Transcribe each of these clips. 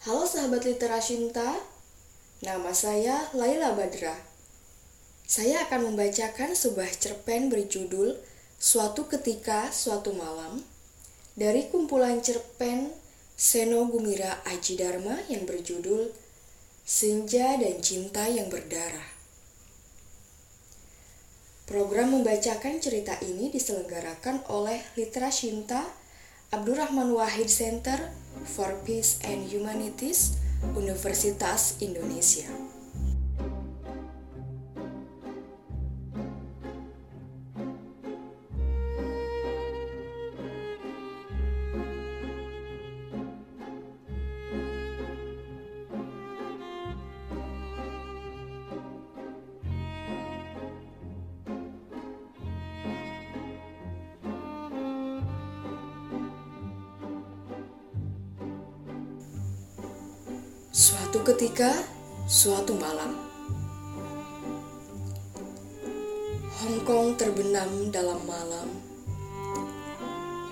Halo sahabat Literasinta, nama saya Laila Badra. Saya akan membacakan sebuah cerpen berjudul Suatu Ketika Suatu Malam dari kumpulan cerpen Seno Gumira Aji Dharma yang berjudul Senja dan Cinta yang Berdarah. Program membacakan cerita ini diselenggarakan oleh Literasinta Abdurrahman Wahid Center for Peace and Humanities Universitas Indonesia. Suatu ketika, suatu malam, Hong Kong terbenam dalam malam.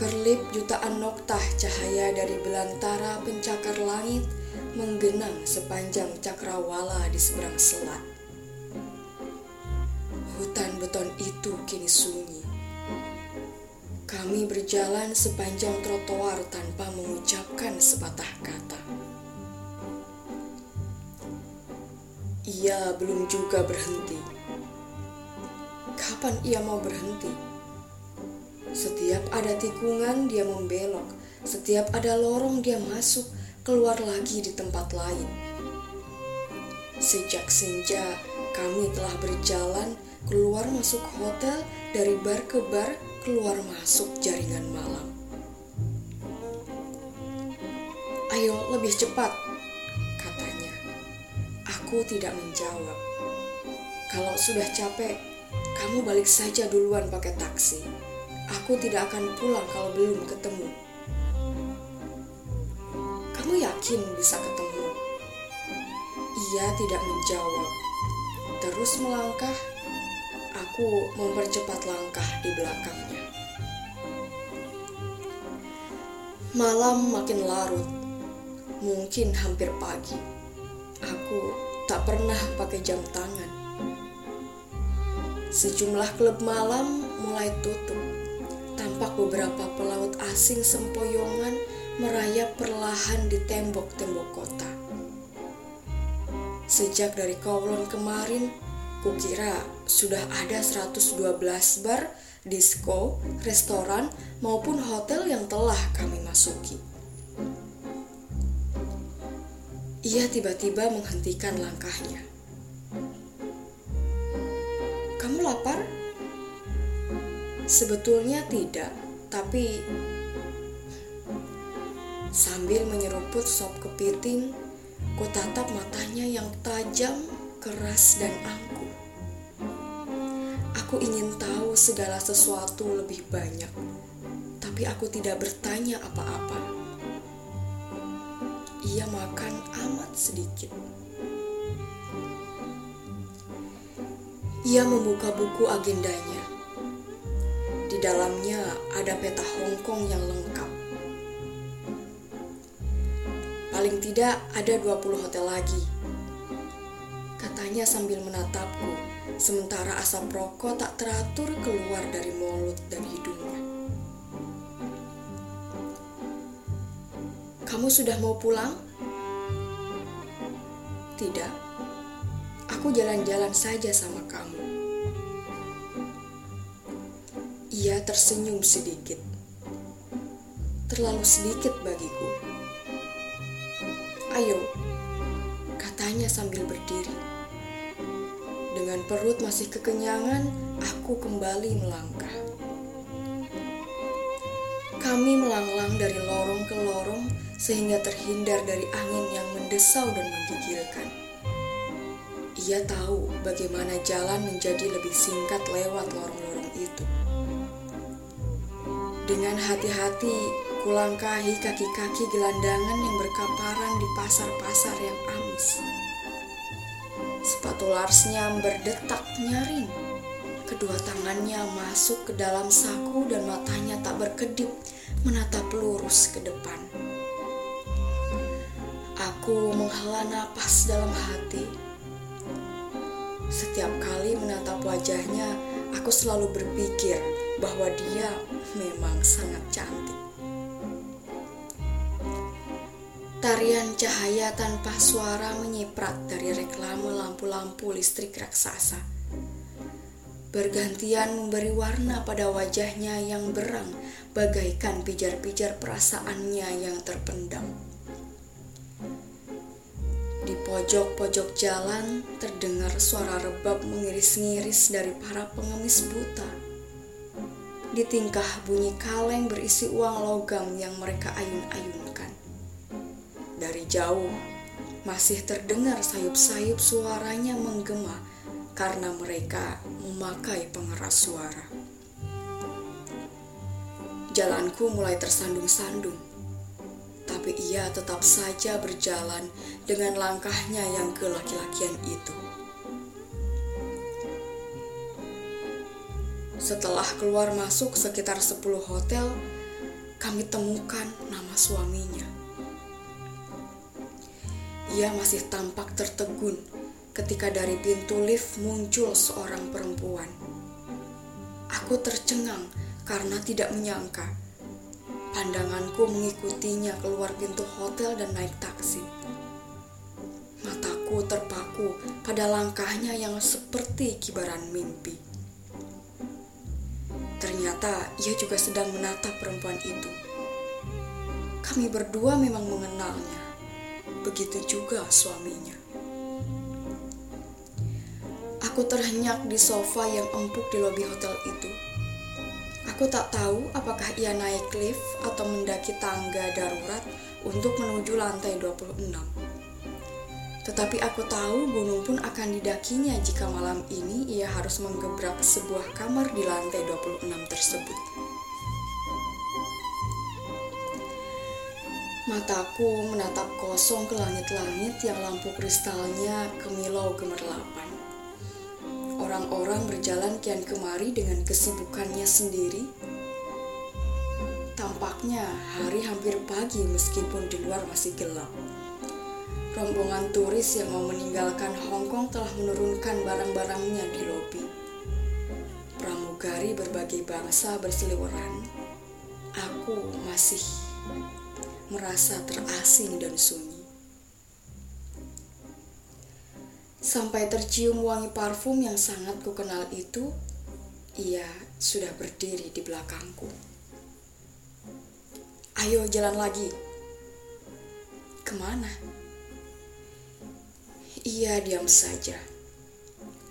Kerlip jutaan noktah cahaya dari belantara pencakar langit menggenang sepanjang cakrawala di seberang selat. Hutan beton itu kini sunyi. Kami berjalan sepanjang trotoar tanpa mengucapkan sepatah kata. Ia belum juga berhenti. Kapan ia mau berhenti? Setiap ada tikungan, dia membelok. Setiap ada lorong, dia masuk, keluar lagi di tempat lain. Sejak senja, kami telah berjalan keluar masuk hotel, dari bar ke bar, keluar masuk jaringan malam. Ayo, lebih cepat, Aku tidak menjawab. Kalau sudah capek, kamu balik saja duluan pakai taksi. Aku tidak akan pulang kalau belum ketemu. Kamu yakin bisa ketemu? Ia tidak menjawab. Terus melangkah, aku mempercepat langkah di belakangnya. Malam makin larut, mungkin hampir pagi. Aku tak pernah pakai jam tangan. Sejumlah klub malam mulai tutup. Tampak beberapa pelaut asing sempoyongan merayap perlahan di tembok-tembok kota. Sejak dari Kowloon kemarin, kukira sudah ada 112 bar, disco, restoran, maupun hotel yang telah kami masuki. Ia tiba-tiba menghentikan langkahnya. Kamu lapar? Sebetulnya tidak, tapi sambil menyeruput sop kepiting, ku tatap matanya yang tajam, keras, dan angkuh. Aku ingin tahu segala sesuatu lebih banyak, tapi aku tidak bertanya apa-apa ia makan amat sedikit. Ia membuka buku agendanya. Di dalamnya ada peta Hong Kong yang lengkap. Paling tidak ada 20 hotel lagi. Katanya sambil menatapku, sementara asap rokok tak teratur keluar dari mulut Kamu sudah mau pulang? Tidak. Aku jalan-jalan saja sama kamu. Ia tersenyum sedikit. Terlalu sedikit bagiku. Ayo, katanya sambil berdiri. Dengan perut masih kekenyangan, aku kembali melangkah. Kami melanglang dari lorong ke lorong sehingga terhindar dari angin yang mendesau dan menggigilkan. Ia tahu bagaimana jalan menjadi lebih singkat lewat lorong-lorong itu. Dengan hati-hati, kulangkahi kaki-kaki gelandangan yang berkaparan di pasar-pasar yang amis. Sepatu larsnya berdetak nyaring. Kedua tangannya masuk ke dalam saku dan matanya tak berkedip menatap lurus ke depan. Aku menghela napas dalam hati. Setiap kali menatap wajahnya, aku selalu berpikir bahwa dia memang sangat cantik. Tarian cahaya tanpa suara menyiprat dari reklame lampu-lampu listrik raksasa. Bergantian memberi warna pada wajahnya yang berang bagaikan pijar-pijar perasaannya yang terpendam. Di pojok-pojok jalan terdengar suara rebab mengiris-ngiris dari para pengemis buta. Di tingkah bunyi kaleng berisi uang logam yang mereka ayun-ayunkan. Dari jauh, masih terdengar sayup-sayup suaranya menggema karena mereka memakai pengeras suara. Jalanku mulai tersandung-sandung, tapi ia tetap saja berjalan dengan langkahnya yang kelaki-lakian itu. Setelah keluar masuk sekitar 10 hotel, kami temukan nama suaminya. Ia masih tampak tertegun ketika dari pintu lift muncul seorang perempuan. Aku tercengang karena tidak menyangka. Pandanganku mengikutinya keluar pintu hotel dan naik taksi. Mataku terpaku pada langkahnya yang seperti kibaran mimpi. Ternyata ia juga sedang menatap perempuan itu. Kami berdua memang mengenalnya begitu juga suaminya. Aku terhenyak di sofa yang empuk di lobi hotel itu. Aku tak tahu apakah ia naik lift atau mendaki tangga darurat untuk menuju lantai 26. Tetapi aku tahu gunung pun akan didakinya jika malam ini ia harus menggebrak sebuah kamar di lantai 26 tersebut. Mataku menatap kosong ke langit-langit yang lampu kristalnya kemilau gemerlapan. Orang-orang berjalan kian kemari dengan kesibukannya sendiri. Tampaknya hari hampir pagi meskipun di luar masih gelap. Rombongan turis yang mau meninggalkan Hong Kong telah menurunkan barang-barangnya di lobi. Pramugari berbagai bangsa berseliweran. Aku masih merasa terasing dan sunyi. Sampai tercium wangi parfum yang sangat kukenal itu, ia sudah berdiri di belakangku. Ayo jalan lagi. Ke mana? Ia diam saja.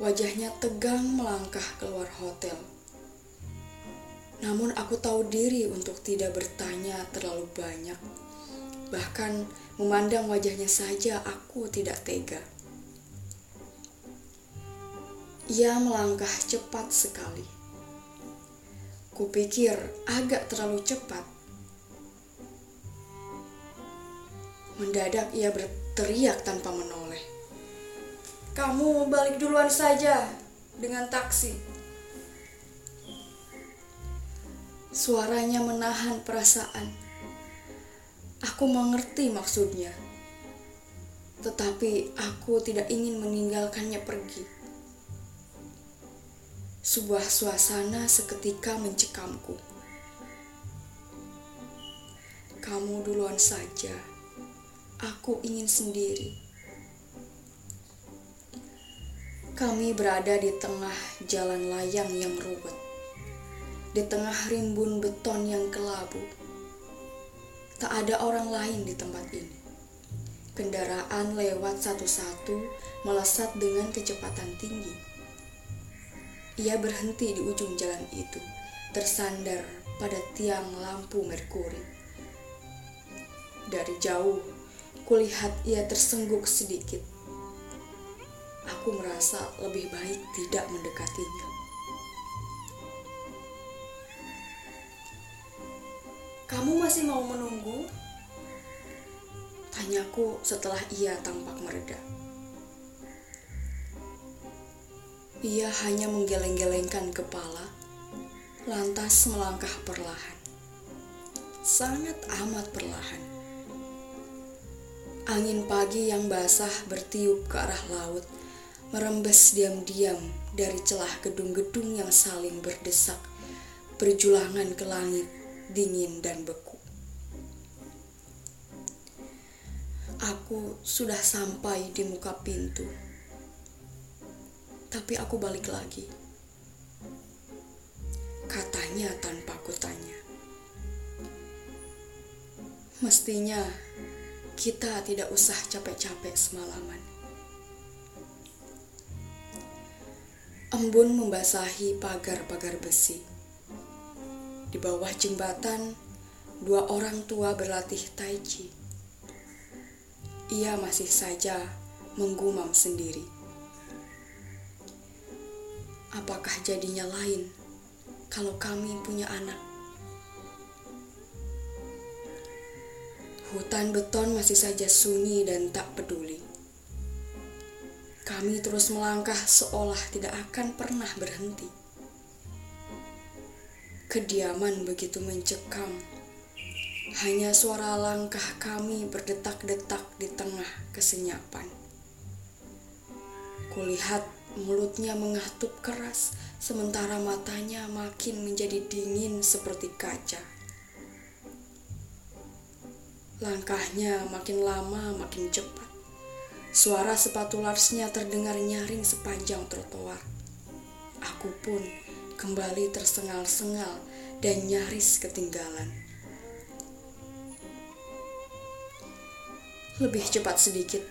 Wajahnya tegang melangkah keluar hotel. Namun aku tahu diri untuk tidak bertanya terlalu banyak Bahkan memandang wajahnya saja aku tidak tega. Ia melangkah cepat sekali. Kupikir agak terlalu cepat. Mendadak ia berteriak tanpa menoleh. Kamu balik duluan saja dengan taksi. Suaranya menahan perasaan. Aku mengerti maksudnya, tetapi aku tidak ingin meninggalkannya pergi. Sebuah suasana seketika mencekamku. Kamu duluan saja, aku ingin sendiri. Kami berada di tengah jalan layang yang ruwet, di tengah rimbun beton yang kelabu Tak ada orang lain di tempat ini. Kendaraan lewat satu-satu melesat dengan kecepatan tinggi. Ia berhenti di ujung jalan itu, tersandar pada tiang lampu merkuri. Dari jauh, kulihat ia tersengguk sedikit. Aku merasa lebih baik tidak mendekatinya. Kamu masih mau menunggu? Tanyaku setelah ia tampak mereda. Ia hanya menggeleng-gelengkan kepala, lantas melangkah perlahan. Sangat amat perlahan. Angin pagi yang basah bertiup ke arah laut, merembes diam-diam dari celah gedung-gedung yang saling berdesak, berjulangan ke langit, dingin dan beku. Aku sudah sampai di muka pintu, tapi aku balik lagi. Katanya tanpa kutanya. Mestinya kita tidak usah capek-capek semalaman. Embun membasahi pagar-pagar besi. Di bawah jembatan, dua orang tua berlatih tai chi. Ia masih saja menggumam sendiri. Apakah jadinya lain kalau kami punya anak? Hutan beton masih saja sunyi dan tak peduli. Kami terus melangkah seolah tidak akan pernah berhenti. Kediaman begitu mencekam. Hanya suara langkah kami berdetak-detak di tengah kesenyapan. Kulihat mulutnya mengatup keras, sementara matanya makin menjadi dingin seperti kaca. Langkahnya makin lama makin cepat. Suara sepatu larsnya terdengar nyaring sepanjang trotoar. Aku pun kembali tersengal-sengal dan nyaris ketinggalan. Lebih cepat sedikit,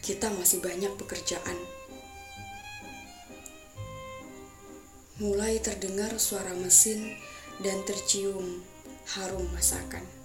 kita masih banyak pekerjaan. Mulai terdengar suara mesin dan tercium harum masakan.